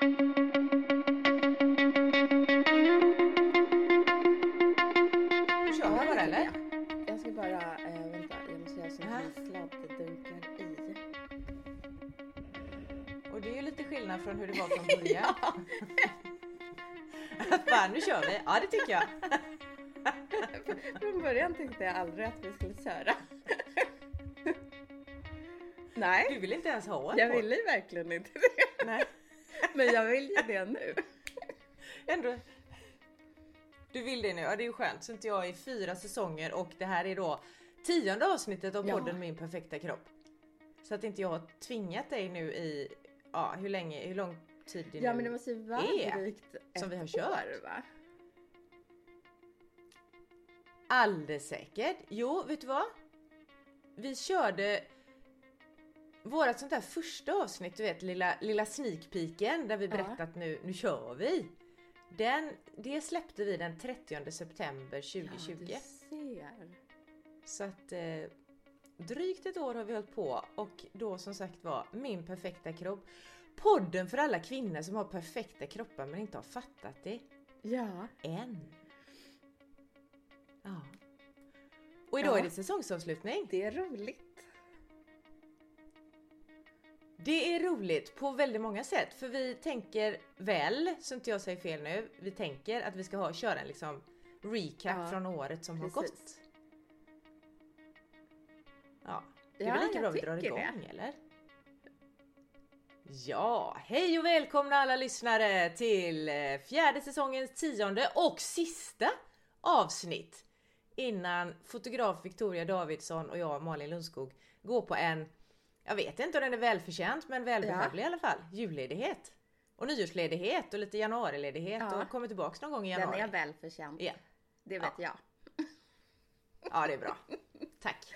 Nu kör vi bara eller? Jag. ska bara, eh, vänta, jag måste göra så Ja. att min sladd dunkar i. Och det är ju lite skillnad från hur det var från början. Bara, nu kör vi. Ja det tycker jag. Från början tänkte jag aldrig att vi skulle köra. Nej, Du vill inte ens ha en jag ville ju verkligen inte det. Nej. Men jag vill ju det nu. Ändå. Du vill det nu? Ja det är ju skönt. Så inte jag i fyra säsonger och det här är då tionde avsnittet av Ja. podden Min perfekta kropp. Så att inte jag har tvingat dig nu i, ja hur länge, hur lång tid det Ja nu men det måste ju vara är drygt som vi har kört. år va? Alldeles säkert. Jo, vet du vad? Vi körde vårat sånt där första avsnitt, du vet lilla, lilla sneak peeken där vi Ja. berättade att nu, nu kör vi. Den, det släppte vi den 30 september 2020. Ja, du ser. Så att eh, drygt ett år har vi hållit på och då som sagt var Min perfekta kropp. Podden för alla kvinnor som har perfekta kroppar men inte har fattat det Ja, än. Ja. Och idag Ja. är det säsongsavslutning. det är roligt. Det är roligt på väldigt många sätt för vi tänker väl, så inte jag säger fel nu, vi tänker att vi ska ha, köra en liksom recap Ja, från året som har precis. gått. Ja, det är Ja, väl lika bra vi drar igång eller? Ja, hej och välkomna alla lyssnare till eh, fjärde säsongens tionde och sista avsnitt innan fotograf Victoria Davidsson och jag Malin Lundskog går på en, jag vet inte om den är välförtjänt men välbehövlig i alla fall, julledighet. Och nyårsledighet och lite januariledighet Ja. och kommer tillbaks någon gång i Den januari. är välförtjänt. Ja. Det vet Ja. jag. ja, det är bra. Tack.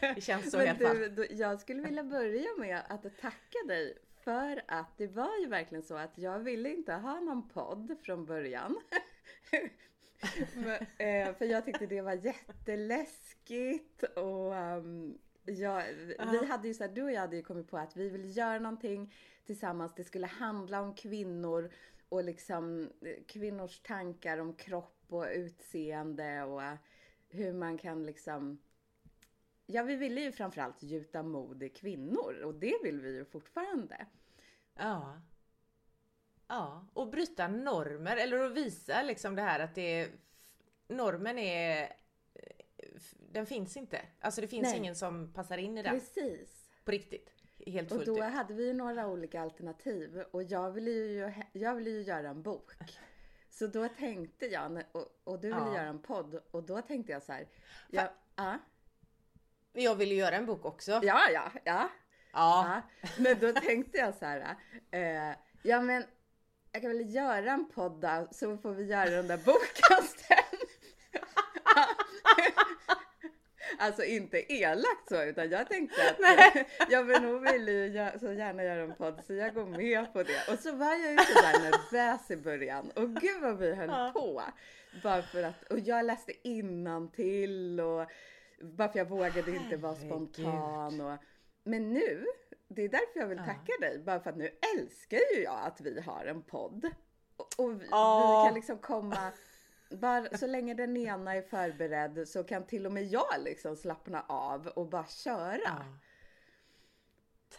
det känns så i Men alla fall. du, jag skulle vilja börja med att tacka dig för att det var ju verkligen så att jag ville inte ha någon podd från början. Men, eh, för jag tyckte det var jätteläskigt och ehm, jag, vi Ja. hade ju så här, du och jag hade ju kommit på att vi vill göra någonting tillsammans. Det skulle handla om kvinnor och liksom eh, kvinnors tankar om kropp och utseende och hur man kan liksom Ja, vi ville ju framförallt gjuta mod i kvinnor och det vill vi ju fortfarande. Ja. Ja, och bryta normer eller att visa liksom det här att det är, normen är den finns inte. Alltså det finns Nej. ingen som passar in i den Precis. på riktigt. Helt Och fullt då ut. hade vi ju några olika alternativ och jag ville ju, jag ville ju göra en bok. Så då tänkte jag, och, och du ville Ja. göra en podd och då tänkte jag så här. Ja, ja, Jag vill ju göra en bok också. ja, ja, ja, Ja. ja. Men då tänkte jag så här. Eh, ja, men jag kan väl göra en podd då, så får vi göra den där boken Alltså inte elakt så, utan jag tänkte att jag vill nog gö- så gärna göra en podd så jag går med på det. Och så var jag ju sådär nervös i början och gud vad vi höll Ja. på. Bara för att, och jag läste till och bara för jag vågade inte vara spontan. Och, men nu, det är därför jag vill Ja. tacka dig, bara för att nu älskar ju jag att vi har en podd. Och, och vi, Ja. vi kan liksom komma bara, så länge den ena är förberedd så kan till och med jag liksom slappna av och bara köra. ja.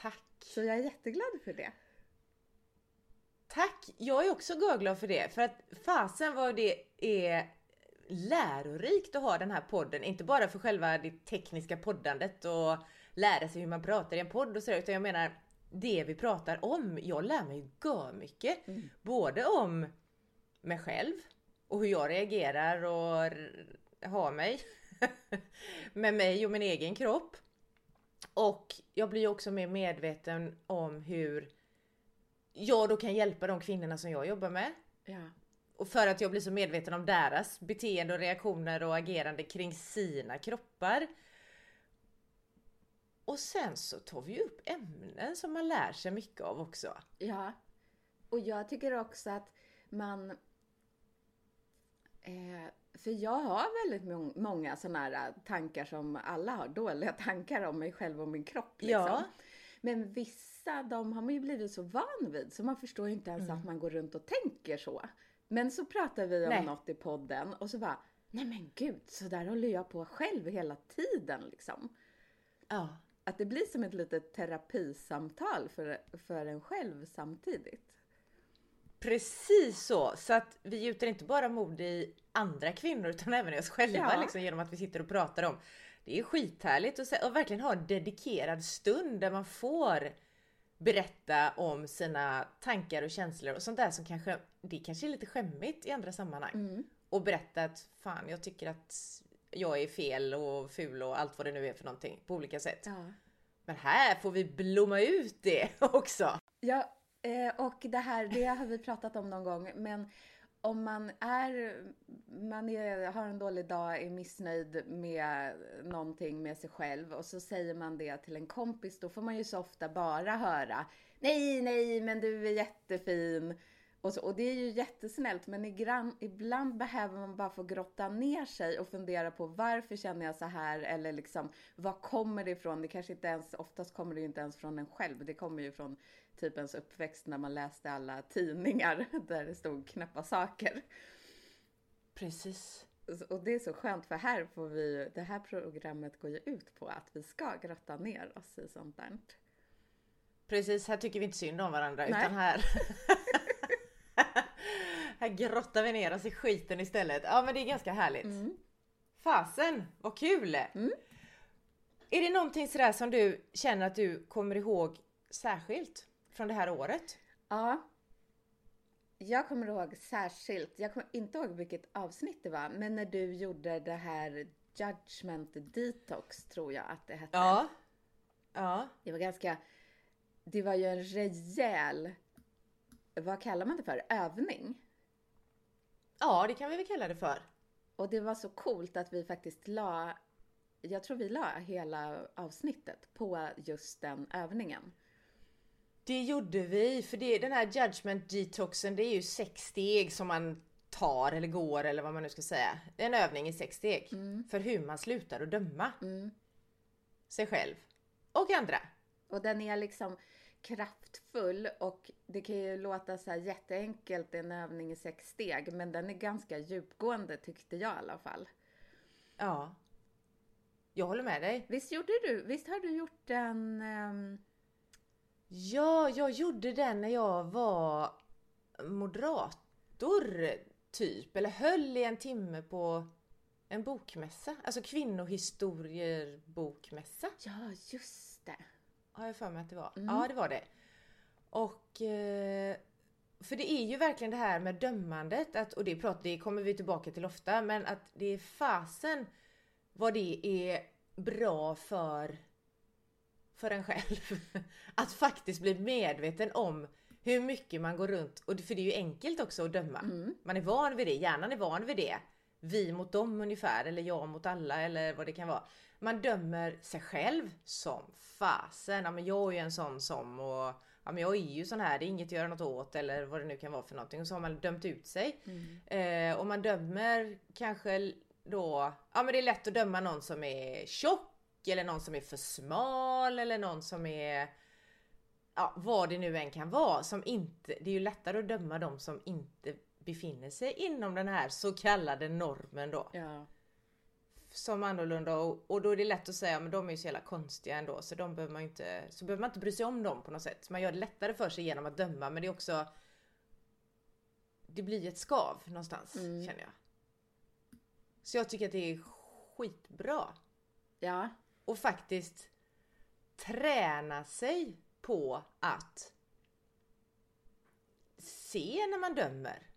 Tack. Så jag är jätteglad för det. Tack! Jag är också glad för det. För att fasen vad det är lärorikt att ha den här podden. Inte bara för själva det tekniska poddandet och lära sig hur man pratar i en podd och sådär. Utan jag menar det vi pratar om. Jag lär mig gör mycket. Mm. Både om mig själv och hur jag reagerar och har mig. med mig och min egen kropp. Och jag blir också mer medveten om hur jag då kan hjälpa de kvinnorna som jag jobbar med. Ja. Och för att jag blir så medveten om deras beteende och reaktioner och agerande kring sina kroppar. Och sen så tar vi upp ämnen som man lär sig mycket av också. Ja. Och jag tycker också att man... Eh, för jag har väldigt må- många sådana här tankar som alla har, dåliga tankar om mig själv och min kropp. Liksom. Ja. Men vissa, de har man ju blivit så van vid så man förstår ju inte ens Mm. att man går runt och tänker så. Men så pratar vi om Nej. något i podden och så bara, nej men gud, så där håller jag på själv hela tiden liksom. Ja. Att det blir som ett litet terapisamtal för, för en själv samtidigt. Precis så! Så att vi gjuter inte bara mod i andra kvinnor utan även i oss själva Ja. liksom, genom att vi sitter och pratar om. Det är skithärligt att och verkligen ha en dedikerad stund där man får berätta om sina tankar och känslor och sånt där som kanske, det kanske är lite skämmigt i andra sammanhang. Mm. Och berätta att fan jag tycker att jag är fel och ful och allt vad det nu är för någonting på olika sätt. Ja. Men här får vi blomma ut det också! Ja, eh, och det här, det har vi pratat om någon gång, men om man är, man är, har en dålig dag, är missnöjd med någonting med sig själv och så säger man det till en kompis, då får man ju så ofta bara höra Nej, nej, men du är jättefin. Och, så, och det är ju jättesnällt, men ibland, ibland behöver man bara få grotta ner sig och fundera på varför känner jag så här? Eller liksom, var kommer det ifrån? Det kanske inte ens, oftast kommer det ju inte ens från en själv. Det kommer ju från typ ens uppväxt när man läste alla tidningar där det stod knäppa saker. Precis. Och det är så skönt för här får vi, det här programmet går ju ut på att vi ska grotta ner oss i sånt där. Precis, här tycker vi inte synd om varandra Nej. utan här Här grottar vi ner oss i skiten istället. Ja men det är ganska härligt. Mm. Fasen, vad kul! Är det någonting sådär som du känner att du kommer ihåg särskilt från det här året? Ja. Jag kommer ihåg särskilt, jag kommer inte ihåg vilket avsnitt det var, men när du gjorde det här Judgment Detox tror jag att det hette. Ja. Ja. Det var ganska, det var ju en rejäl, vad kallar man det för, övning. Ja, det kan vi väl kalla det för. Och det var så coolt att vi faktiskt la, jag tror vi la hela avsnittet på just den övningen. Det gjorde vi, för det, den här judgment detoxen det är ju sex steg som man tar eller går eller vad man nu ska säga. En övning i sex steg. För hur man slutar att döma Mm. sig själv och andra. Och den är liksom kraftfull och det kan ju låta så här jätteenkelt en övning i sex steg men den är ganska djupgående tyckte jag i alla fall. Ja. Jag håller med dig. Visst gjorde du, visst har du gjort den ehm, Ja, jag gjorde den när jag var moderator typ. Eller höll i en timme på en bokmässa. Alltså kvinnohistorier bokmässa. Ja, just det. Har jag för mig att det var. Mm. Ja, det var det. Och... Eh, för det är ju verkligen det här med dömandet, att, och det, prat, det kommer vi tillbaka till ofta, men att det är fasen vad det är bra för, för en själv. Att faktiskt bli medveten om hur mycket man går runt, och för det är ju enkelt också att döma. Mm. Man är van vid det, hjärnan är van vid det. Vi mot dem ungefär, eller jag mot alla eller vad det kan vara. Man dömer sig själv som fasen. Ja, men jag är ju en sån som och ja, men jag är ju sån här, det är inget att göra något åt eller vad det nu kan vara för någonting. Och så har man dömt ut sig. Eh, och man dömer kanske då, ja men det är lätt att döma någon som är tjock eller någon som är för smal eller någon som är ja, vad det nu än kan vara som inte, det är ju lättare att döma de som inte befinner sig inom den här så kallade normen då. Ja. Som annorlunda och, och då är det lätt att säga men de är ju så jävla konstiga ändå så de behöver man inte, så behöver man inte bry sig om dem på något sätt. Man gör det lättare för sig genom att döma men det är också Det blir ett skav någonstans Mm. känner jag. Så jag tycker att det är skitbra Ja. Och faktiskt träna sig på att se när man dömer.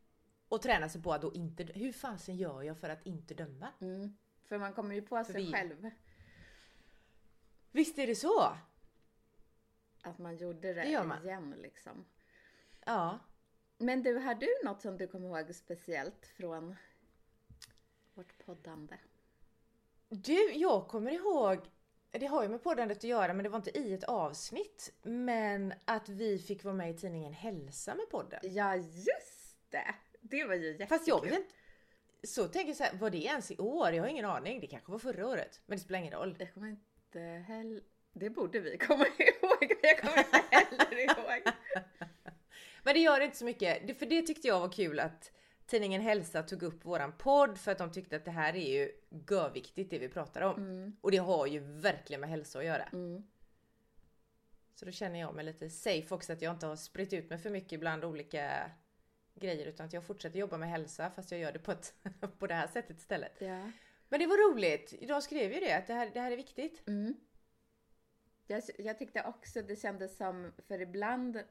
Och träna sig på att då inte, hur fasen gör jag för att inte döma? Mm. För man kommer ju på sig vi- själv Visst är det så? att man gjorde det, Det man. igen liksom. Ja. Men du, har du något som du kommer ihåg speciellt från vårt poddande? Du, jag kommer ihåg, det har ju med poddandet att göra men det var inte i ett avsnitt. Men att vi fick vara med i tidningen Hälsa med podden. Ja, just det! Det var ju jättekul. Fast jag vet inte. Så tänker jag så här, var det ens i år? Jag har ingen aning. Det kanske var förra året. Men det spelar ingen roll. Jag kommer inte heller... Det borde vi komma ihåg. Jag kommer inte heller ihåg. Men det gör inte så mycket. För det tyckte jag var kul att tidningen Hälsa tog upp våran podd för att de tyckte att det här är ju görviktigt det vi pratar om. Mm. Och det har ju verkligen med hälsa att göra. Mm. Så då känner jag mig lite safe också att jag inte har spritt ut mig för mycket bland olika grejer utan att jag fortsätter jobba med hälsa fast jag gör det på, ett, på det här sättet istället. Ja. Men det var roligt. De skrev ju det att det här, det här är viktigt. Mm. Jag, jag tyckte också det kändes som, för ibland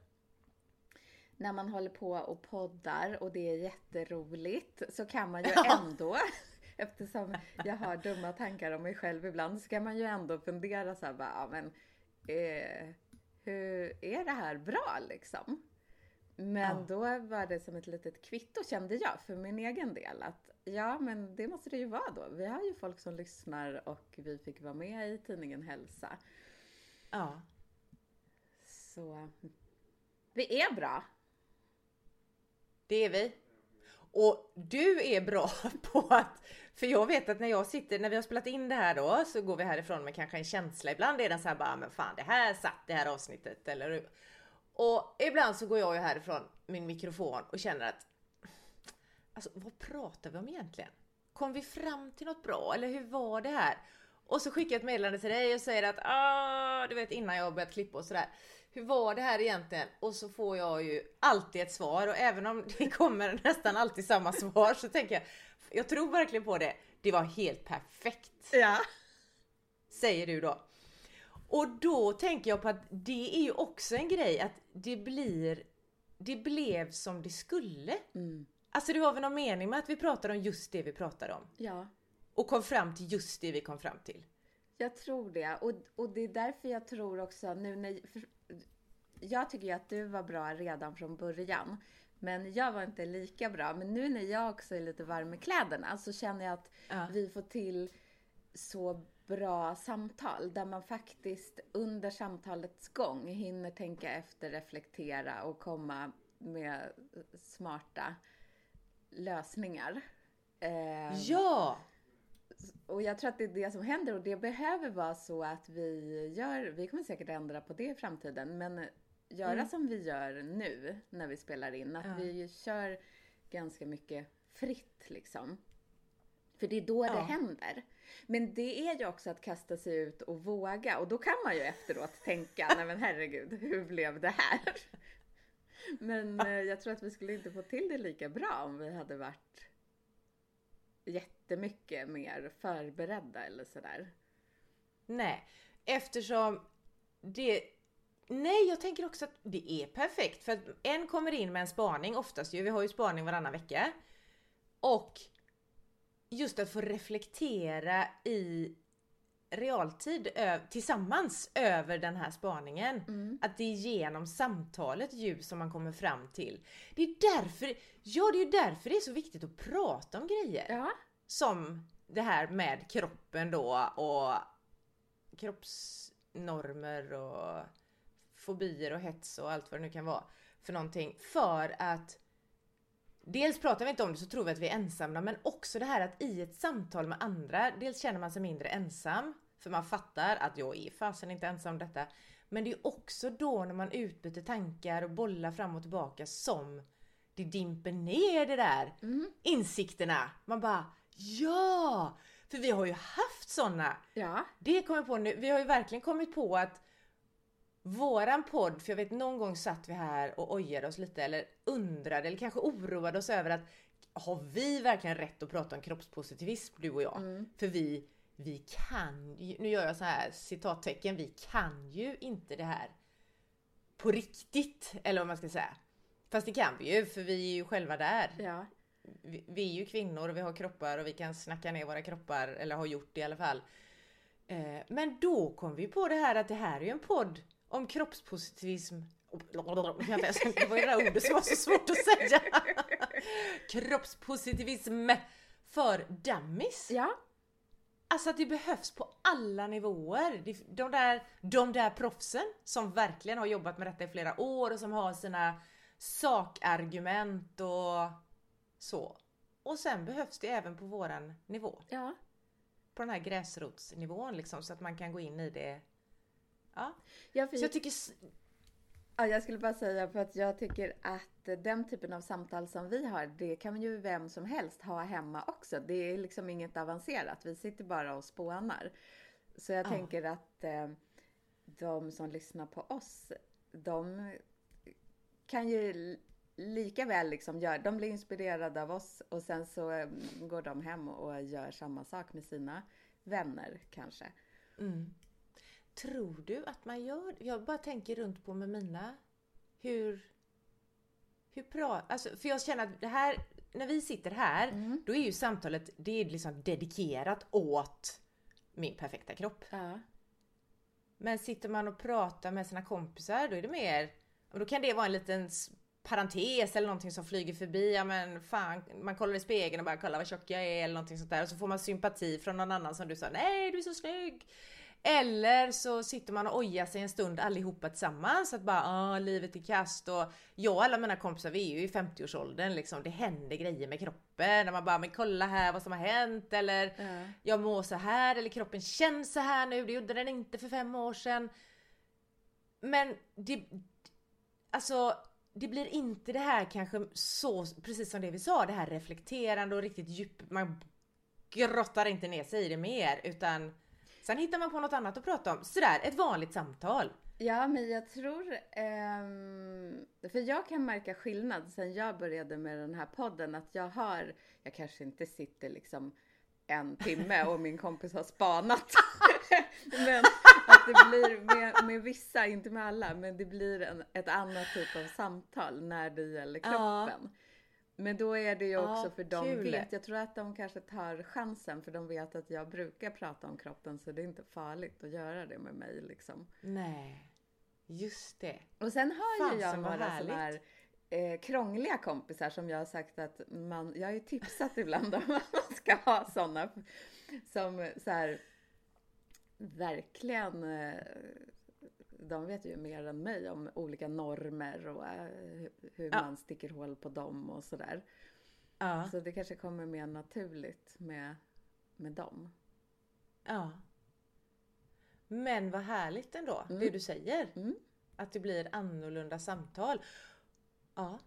när man håller på och poddar och det är jätteroligt så kan man ju ändå, eftersom jag har dumma tankar om mig själv ibland, så kan man ju ändå fundera så här bara, ja, men eh, hur är det här bra liksom? Men Ja. då var det som ett litet kvitto kände jag för min egen del att ja men det måste det ju vara då. Vi har ju folk som lyssnar och vi fick vara med i tidningen Hälsa. Ja. Så vi är bra. Det är vi. Och du är bra på att, för jag vet att när jag sitter, när vi har spelat in det här då, så går vi härifrån med kanske en känsla. Ibland är den så här bara, men fan det här satt det här avsnittet, eller hur? Och ibland så går jag ju härifrån min mikrofon och känner att, alltså vad pratar vi om egentligen? Kom vi fram till något bra, eller hur var det här? Och så skickar jag ett meddelande till dig och säger att, ah, du vet innan jag har börjat klippa och sådär. Hur var det här egentligen? Och så får jag ju alltid ett svar och även om det kommer nästan alltid samma svar så tänker jag, jag tror verkligen på det. Det var helt perfekt, Ja. säger du då. Och då tänker jag på att det är ju också en grej att det blir, det blev som det skulle. Mm. Alltså det var väl någon mening med att vi pratade om just det vi pratade om. Ja. Och kom fram till just det vi kom fram till. Jag tror det. Och, och det är därför jag tror också nu när... För, jag tycker ju att du var bra redan från början. Men jag var inte lika bra. Men nu när jag också är lite varm i kläderna så känner jag att Ja. vi får till så bra samtal där man faktiskt under samtalets gång hinner tänka efter, reflektera och komma med smarta lösningar. Ehm, Ja! Och jag tror att det är det som händer och det behöver vara så att vi gör, vi kommer säkert ändra på det i framtiden, men göra Mm. som vi gör nu när vi spelar in. Att Ja. vi kör ganska mycket fritt liksom. För det är då Ja. det händer. Men det är ju också att kasta sig ut och våga och då kan man ju efteråt tänka, nej men herregud, hur blev det här? Men eh, jag tror att vi skulle inte få till det lika bra om vi hade varit jättemycket mer förberedda eller sådär. Nej, eftersom det... Nej, jag tänker också att det är perfekt för att en kommer in med en spaning oftast ju. Vi har ju spaning varannan vecka. Och just att få reflektera i realtid tillsammans över den här spaningen. Att det är genom samtalet ju som man kommer fram till. Det är därför, ja det är ju därför det är så viktigt att prata om grejer Ja, som det här med kroppen då och kroppsnormer och fobier och hets och allt vad det nu kan vara för någonting. För att dels pratar vi inte om det så tror vi att vi är ensamma men också det här att i ett samtal med andra dels känner man sig mindre ensam för man fattar att jag är fasen inte ensam om detta. Men det är också då när man utbyter tankar och bollar fram och tillbaka som det dimper ner det där insikterna. Man bara ja! För vi har ju haft sådana. ja, Det kommer jag på nu. Vi har ju verkligen kommit på att våran podd, för jag vet någon gång satt vi här och ojade oss lite eller undrade eller kanske oroade oss över att har vi verkligen rätt att prata om kroppspositivism du och jag? För vi, vi kan ju, nu gör jag så här citattecken, vi kan ju inte det här på riktigt eller vad man ska säga. Fast det kan vi ju för vi är ju själva där ja, vi, vi är ju kvinnor och vi har kroppar och vi kan snacka ner våra kroppar, eller har gjort det i alla fall. Eh, men då kom vi på det här att det här är ju en podd om kroppspositivism. Det var ju det där ordet som var så svårt att säga. Kroppspositivism för dummies. ja, Alltså att det behövs på alla nivåer. De där, de där proffsen som verkligen har jobbat med detta i flera år och som har sina sakargument och så. Och sen behövs det även på våran nivå. ja, På den här gräsrotsnivån liksom så att man kan gå in i det Ja. Ja, för Så jag tycker... Ja, jag skulle bara säga för att jag tycker att den typen av samtal som vi har, det kan ju vem som helst ha hemma också. Det är liksom inget avancerat. Vi sitter bara och spånar. Så jag Ja. tänker att eh, de som lyssnar på oss, de kan ju lika väl liksom göra, de blir inspirerade av oss och sen så eh, går de hem och gör samma sak med sina vänner kanske. Mm. Tror du att man gör Jag bara tänker runt på med mina... Hur... Hur bra... Alltså, för jag känner att det här... När vi sitter här, Mm. då är ju samtalet det är liksom dedikerat åt min perfekta kropp. Ja. Men sitter man och pratar med sina kompisar, då är det mer... Då kan det vara en liten parentes eller någonting som flyger förbi. Ja men fan, man kollar i spegeln och bara kollar vad tjock jag är eller någonting sånt där. Och så får man sympati från någon annan som du sa, nej du är så snygg. Eller så sitter man och ojar sig en stund allihopa tillsammans. Att bara, ah, livet är kast och jag och alla mina kompisar vi är ju i 50-årsåldern liksom. Det händer grejer med kroppen. När man bara, men kolla här vad som har hänt. Eller Ja. jag mår så här eller kroppen känns så här nu. Det gjorde den inte för fem år sedan. Men det, alltså det blir inte det här kanske så, precis som det vi sa, det här reflekterande och riktigt djup. Man grottar inte ner sig i det mer utan sen hittar man på något annat att prata om. Sådär, ett vanligt samtal. Ja, men jag tror... ehm, för jag kan märka skillnad sen jag började med den här podden. Att jag har... Jag kanske inte sitter liksom en timme och min kompis har spanat. men att det blir med, med vissa, inte med alla, men det blir en, ett annat typ av samtal när det gäller Ja. Men då är det ju Ja, också för de kul. vet, jag tror att de kanske tar chansen för de vet att jag brukar prata om kroppen så det är inte farligt att göra det med mig liksom. Nej, just det. Och sen har ju jag några sådana här eh, krångliga kompisar som jag har sagt att man, jag har ju tipsat ibland om att man ska ha sådana som så här verkligen eh, de vet ju mer än mig om olika normer och eh, hur Ja. man sticker hål på dem och sådär. Ja, Så det kanske kommer mer naturligt med, med dem. ja. Men vad härligt ändå, det Mm. du säger. Mm. Att det blir annorlunda samtal. Ja.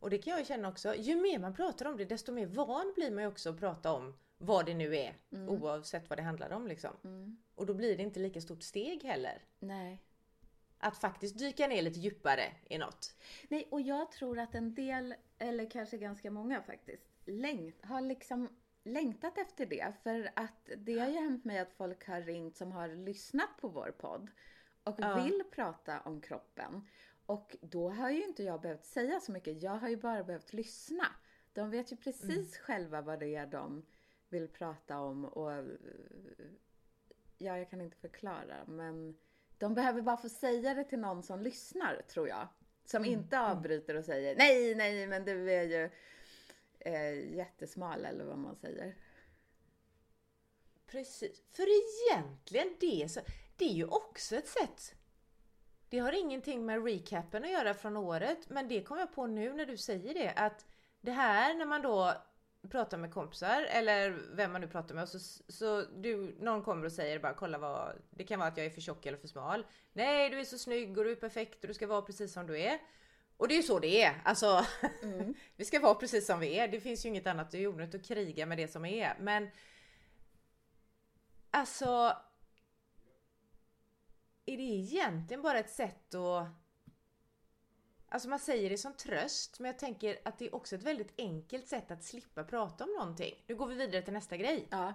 Och det kan jag ju känna också. Ju mer man pratar om det desto mer van blir man ju också att prata om vad det nu är. Mm. Oavsett vad det handlar om liksom. Mm. Och då blir det inte lika stort steg heller. Nej. Att faktiskt dyka ner lite djupare i något. Nej, och jag tror att en del, eller kanske ganska många faktiskt, längt, har liksom längtat efter det. För att det har ju hänt mig att folk har ringt som har lyssnat på vår podd och Ja. vill prata om kroppen. Och då har ju inte jag behövt säga så mycket. Jag har ju bara behövt lyssna. De vet ju precis själva vad det är de vill prata om och eh, ja, jag kan inte förklara men de behöver bara få säga det till någon som lyssnar tror jag. Som inte avbryter och säger nej, nej, men du är ju eh, jättesmal eller vad man säger. Precis. För egentligen det, så, det är ju också ett sätt. Det har ingenting med recapen att göra från året, men det kom jag på nu när du säger det. Att det här när man då pratar med kompisar eller vem man nu pratar med och så, så du, någon kommer och säger bara kolla vad, det kan vara att jag är för tjock eller för smal. Nej du är så snygg och du är perfekt och du ska vara precis som du är. Och det är ju så det är. Alltså, vi ska vara precis som vi är. Det finns ju inget annat. Det är onödigt att kriga med det som är. Men Alltså... Är det egentligen bara ett sätt att... Alltså man säger det som tröst, men jag tänker att det är också ett väldigt enkelt sätt att slippa prata om någonting. Nu går vi vidare till nästa grej. Ja.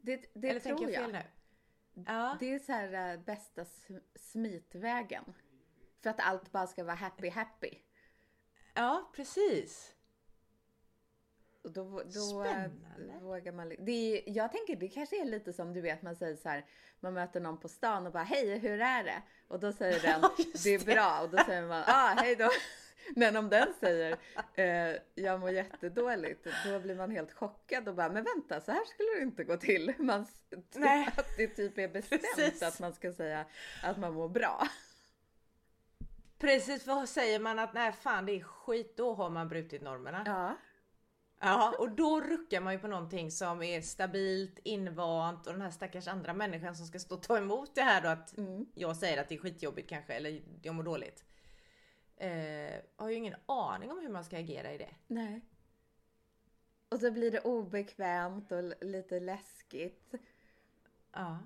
Det, det Eller tror tänker jag jag. fel nu? Ja. Det är så här eh, bästa sm- smitvägen. För att allt bara ska vara happy happy. ja, precis. Och då, då Spännande. vågar man... Det är, jag tänker det kanske är lite som du vet man säger så här. Man möter någon på stan och bara hej hur är det? Och då säger den det är bra och då säger man ah hej då. Men om den säger eh, jag mår jättedåligt då blir man helt chockad och bara men vänta så här skulle det inte gå till. Man, Nej. Att det typ är bestämt Precis. att man ska säga att man mår bra. Precis, för säger man att nej fan det är skit, då har man brutit normerna. Ja. Ja, och då ruckar man ju på någonting som är stabilt, invant och den här stackars andra människan som ska stå och ta emot det här då att Mm. jag säger att det är skitjobbigt kanske eller jag mår dåligt. Eh, har ju ingen aning om hur man ska agera i det. Nej. Och så blir det obekvämt och lite läskigt. Ja.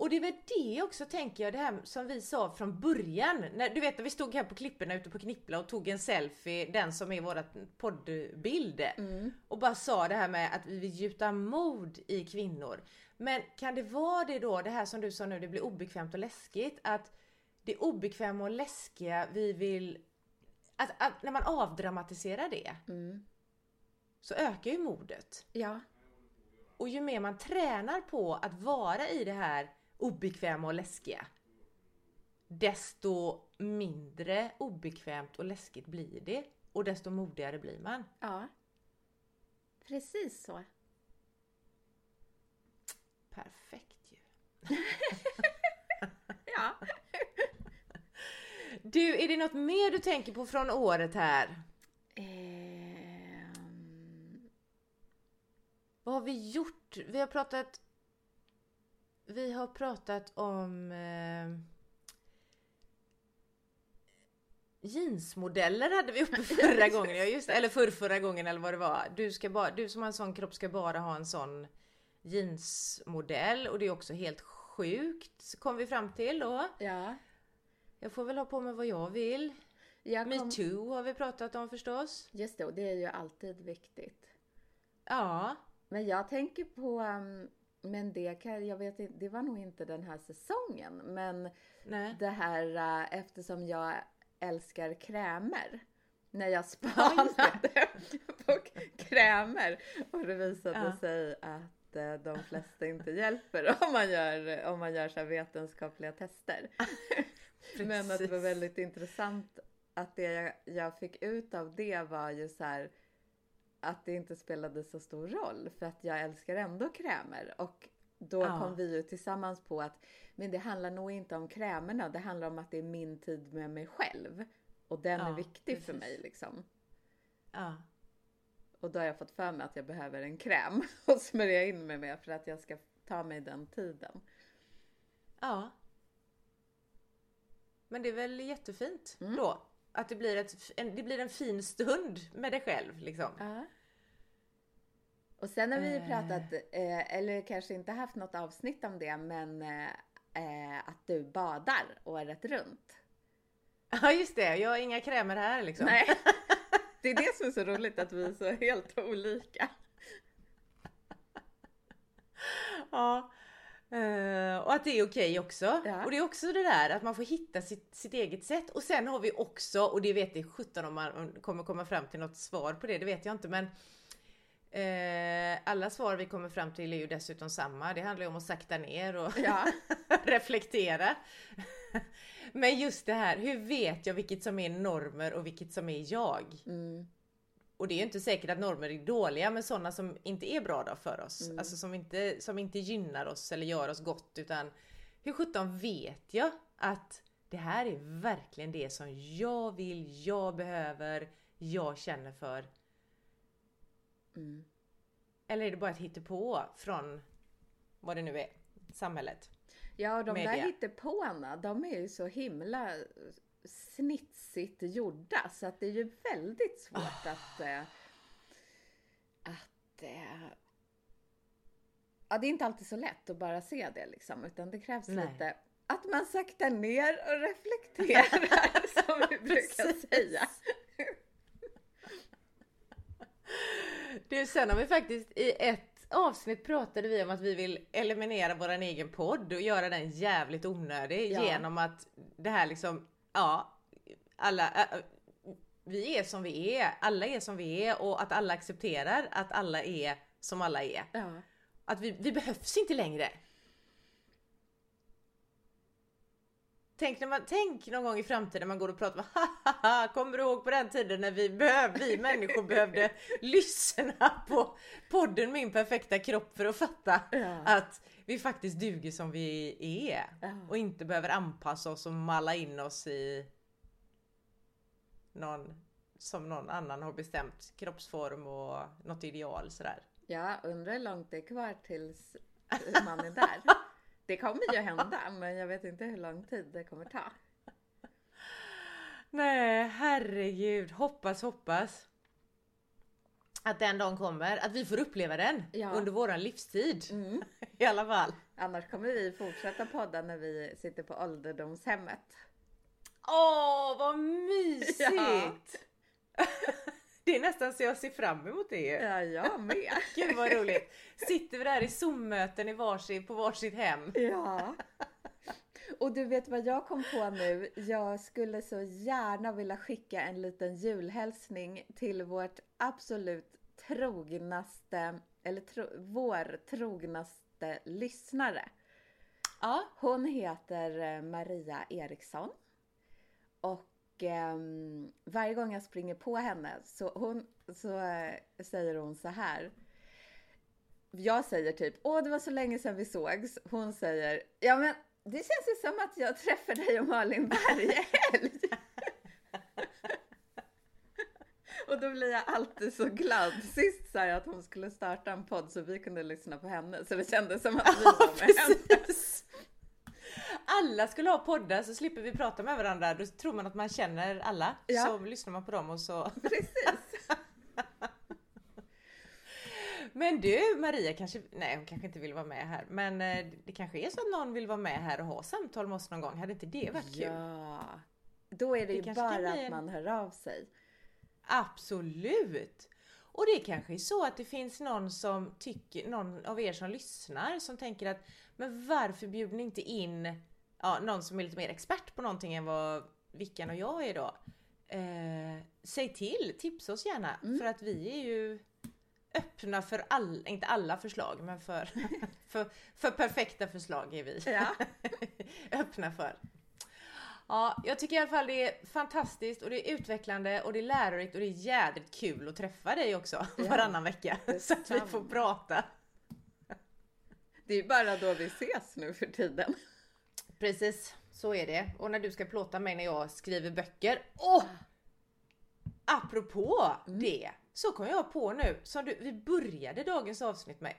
Och det är väl det också tänker jag, det här som vi sa från början. När, du vet när vi stod här på klipporna ute på Knippla och tog en selfie, den som är vårat poddbild. Mm. Och bara sa det här med att vi vill gjuta mod i kvinnor. Men kan det vara det då, det här som du sa nu, det blir obekvämt och läskigt. Att det obekväma och läskiga vi vill... Att, att när man avdramatiserar det Mm. så ökar ju modet. Ja. Och ju mer man tränar på att vara i det här obekväma och läskiga desto mindre obekvämt och läskigt blir det och desto modigare blir man. Ja. Precis så. Perfekt ju. Ja. Du, är det något mer du tänker på från året här? Ehm, Vad har vi gjort? Vi har pratat... Vi har pratat om... Eh, jeansmodeller hade vi uppe förra gången, ja just eller förr, förra gången eller vad det var. Du, ska bara, du som har en sån kropp ska bara ha en sån jeansmodell och det är också helt sjukt kom vi fram till då. ja. Jag får väl ha på mig vad jag vill. Jag kom... Metoo har vi pratat om förstås. Just det, och det är ju alltid viktigt. Ja. Men jag tänker på, um, men det kan, jag vet inte, det var nog inte den här säsongen. Men Nej. det här uh, eftersom jag älskar krämer. När jag Ja, spanade på krämer och det visade Ja. sig att eh, de flesta inte hjälper om man gör, om man gör så vetenskapliga tester. Men att det var väldigt intressant att det jag, jag fick ut av det var ju så här att det inte spelade så stor roll för att jag älskar ändå krämer och då Ja. kom vi ju tillsammans på att men det handlar nog inte om krämerna, det handlar om att det är min tid med mig själv och den är Ja, viktig för precis. mig liksom. Ja. Och då har jag fått för mig att jag behöver en kräm att smörja in mig med för att jag ska ta mig den tiden. Ja. Men det är väl jättefint Mm. då? Att det blir, ett, en, det blir en fin stund med dig själv liksom. Ja. Och sen har vi ju Eh. pratat, eh, eller kanske inte haft något avsnitt om det, men eh, eh, att du badar året runt. Ja just det, jag har inga krämer här liksom. Nej. Det är det som är så roligt att vi är så helt olika. Ja. Eh, och att det är okej också. Ja. Och det är också det där att man får hitta sitt, sitt eget sätt. Och sen har vi också, och det vet jag 17 om man kommer komma fram till något svar på det, det vet jag inte men eh, alla svar vi kommer fram till är ju dessutom samma. Det handlar ju om att sakta ner och Ja. reflektera. Men just det här, hur vet jag vilket som är normer och vilket som är jag? Mm. Och det är inte säkert att normer är dåliga, men sådana som inte är bra då för oss. Mm. Alltså som inte, som inte gynnar oss eller gör oss gott. Utan hur sjutton vet jag att det här är verkligen det som jag vill, jag behöver, jag känner för. Mm. Eller är det bara ett hittepå från vad det nu är, samhället? Ja, och de där Media. hittepåarna, de är ju så himla snitsigt gjorda så att det är ju väldigt svårt att... Eh, att eh, ja, det är inte alltid så lätt att bara se det liksom, utan det krävs Nej. lite att man saktar ner och reflekterar som vi brukar säga. Du, sen har vi faktiskt i ett avsnitt pratade vi om att vi vill eliminera våran egen podd och göra den jävligt onödig Ja. genom att det här liksom, ja, alla, vi är som vi är, alla är som vi är och att alla accepterar att alla är som alla är. Ja. Att vi, vi behövs inte längre. Tänk, när man, tänk någon gång i framtiden man går och pratar med kommer du ihåg på den tiden när vi, behöv, vi människor behövde lyssna på podden Min perfekta kropp för att fatta Ja. att vi faktiskt duger som vi är. Ja. Och inte behöver anpassa oss och malla in oss i någon som någon annan har bestämt kroppsform och något ideal sådär. Ja, undrar hur långt det är kvar tills man är där. Det kommer ju hända, men jag vet inte hur lång tid det kommer ta. Nej, herregud. Hoppas, hoppas. Att den dagen kommer. Att vi får uppleva den Ja. under våran livstid. Mm. I alla fall. Annars kommer vi fortsätta podda när vi sitter på ålderdomshemmet. Åh, vad mysigt! Ja. Det är nästan så jag ser fram emot det. Ja, jag med. Gud vad roligt! Sitter vi där i Zoom-möten i varsin, på varsitt hem. Ja. Och du vet vad jag kom på nu? Jag skulle så gärna vilja skicka en liten julhälsning till vårt absolut trognaste, eller tro, vår trognaste lyssnare. Ja, Hon heter eh, Maria Eriksson. Och ehm, varje gång jag springer på henne så, hon, så eh, säger hon så här. Jag säger typ, åh det var så länge sedan vi sågs. Hon säger, ja men det känns ju som att jag träffar dig och Malin varje helg. Och då blir jag alltid så glad. Sist sa jag att hon skulle starta en podd så vi kunde lyssna på henne. Så det kändes som att vi var med henne. Alla skulle ha poddar så slipper vi prata med varandra. Då tror man att man känner alla. Ja. Så lyssnar man på dem och så. Precis. Men du Maria kanske, nej hon kanske inte vill vara med här. Men eh, det kanske är så att någon vill vara med här och ha samtal med oss någon gång. Hade inte det varit kul? Ja. Då är det, Det ju bara att man hör av sig. Absolut! Och det kanske är så att det finns någon som tycker, någon av er som lyssnar som tänker att men varför bjuder ni inte in ja, någon som är lite mer expert på någonting än vad Vickan och jag är då? Eh, säg till, tipsa oss gärna för att vi är ju öppna för all, inte alla förslag men för, för, för perfekta förslag är vi Ja. öppna för. Ja, jag tycker i alla fall det är fantastiskt och det är utvecklande och det är lärorikt och det är jädrigt kul att träffa dig också Ja. varannan vecka. Så att vi får prata. Det är bara då vi ses nu för tiden. Precis, så är det. Och när du ska plåta mig när jag skriver böcker. Åh! Apropå det, så kom jag på nu, som du, vi började dagens avsnitt med.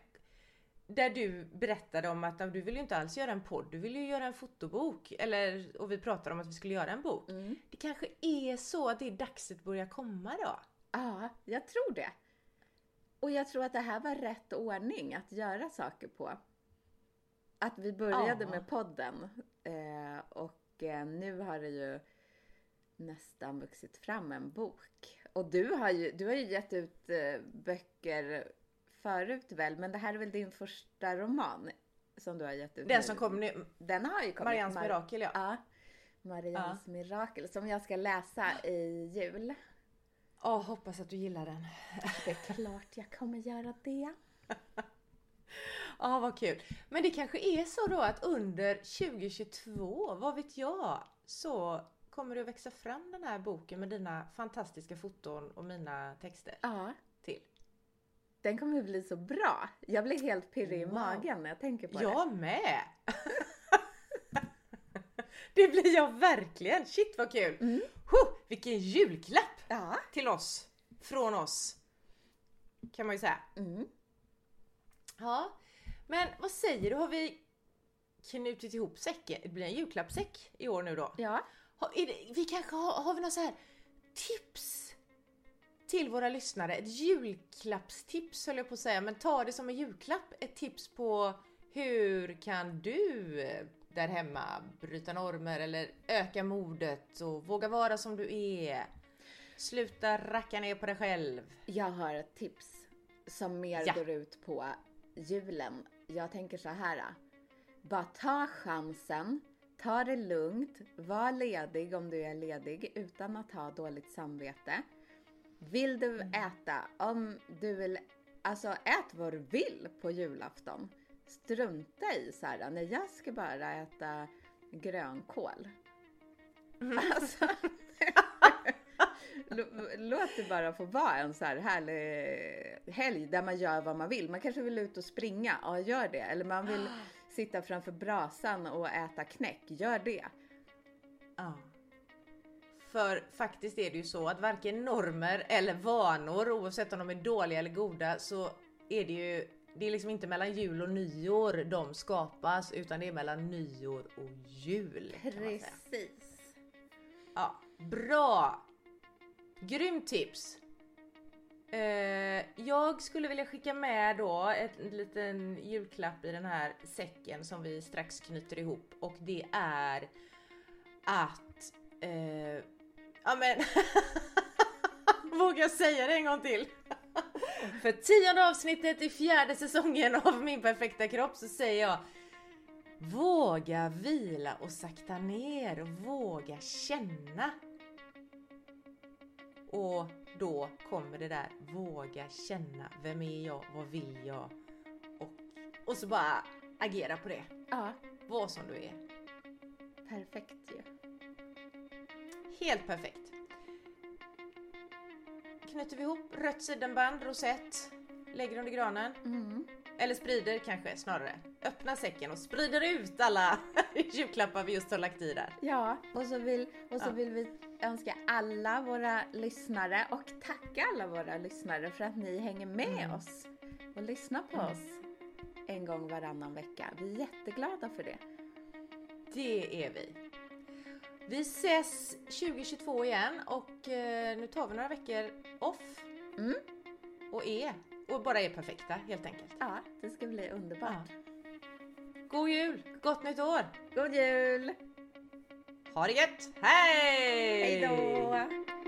Där du berättade om att du vill ju inte alls göra en podd, du vill ju göra en fotobok. Eller, och vi pratade om att vi skulle göra en bok. Det kanske är så att det är dags att börja komma då? Ja, jag tror det. Och jag tror att det här var rätt ordning att göra saker på. Att vi började Ja. med podden eh, och eh, nu har det ju nästan vuxit fram en bok. Och du har ju, du har ju gett ut eh, böcker förut väl, men det här är väl din första roman som du har gett ut Den nu? som kom nu, Den har ju kommit. Marians Mar- mirakel ja. Ja. Marians mirakel som jag ska läsa i jul. Åh, hoppas att du gillar den. Det är klart jag kommer göra det. Ja, vad kul. Men det kanske är så då att under 2022, vad vet jag, så kommer det att växa fram den här boken med dina fantastiska foton och mina texter Ja, till. den kommer att bli så bra. Jag blir helt pirrig i Wow. magen när jag tänker på det. Jag med! det blir jag verkligen! Shit vad kul! Mm. Huh, vilken julklapp Ja. till oss! Från oss! Kan man ju säga. Mm. Ja, men vad säger du? Har vi knutit ihop säcken? Det blir en julklappssäck i år nu då. Ja. Har, det, vi kanske har, har vi något så här tips till våra lyssnare? Ett julklappstips höll jag på att säga, men ta det som en julklapp. Ett tips på hur kan du där hemma bryta normer eller öka modet och våga vara som du är. Sluta racka ner på dig själv. Jag har ett tips som mer Ja. går ut på julen. Jag tänker så här. Bara ta chansen, ta det lugnt, var ledig om du är ledig utan att ha dåligt samvete. Vill du äta, om du vill, alltså ät vad du vill på julafton. Strunta i så här, nej jag ska bara äta grönkål. Alltså, Lå- Låt det bara få vara en så här härlig helg där man gör vad man vill. Man kanske vill ut och springa, ja gör det. Eller man vill sitta framför brasan och äta knäck, gör det. Ja. För faktiskt är det ju så att varken normer eller vanor, oavsett om de är dåliga eller goda, så är det ju det är liksom inte mellan jul och nyår de skapas utan det är mellan nyår och jul. Precis. Ja, bra! Grymt tips! Eh, jag skulle vilja skicka med då ett, en liten julklapp i den här säcken som vi strax knyter ihop och det är att... Eh, ja men... Vågar jag säga det en gång till? För tionde avsnittet i fjärde säsongen av Min perfekta kropp så säger jag Våga vila och sakta ner och våga känna. Och då kommer det där våga känna. Vem är jag? Vad vill jag? Och, och så bara agera på det. Ja, Var som du är. perfekt ju. Helt perfekt. Knyter vi ihop rött sidenband, rosett, lägger under granen. Mm. Eller sprider kanske snarare. Öppna säcken och sprider ut alla julklappar vi just har lagt i där. Ja, och så, vill, och så Ja. vill vi önska alla våra lyssnare och tacka alla våra lyssnare för att ni hänger med Mm. oss och lyssnar på Mm. oss en gång varannan vecka. Vi är jätteglada för det. Det är vi. Vi ses 2022 igen och eh, nu tar vi några veckor off. Mm. Och är. Och bara är perfekta helt enkelt. Ja, det ska bli underbart. God jul! Gott nytt år! God jul! Ha det gött! Hej! Hej då!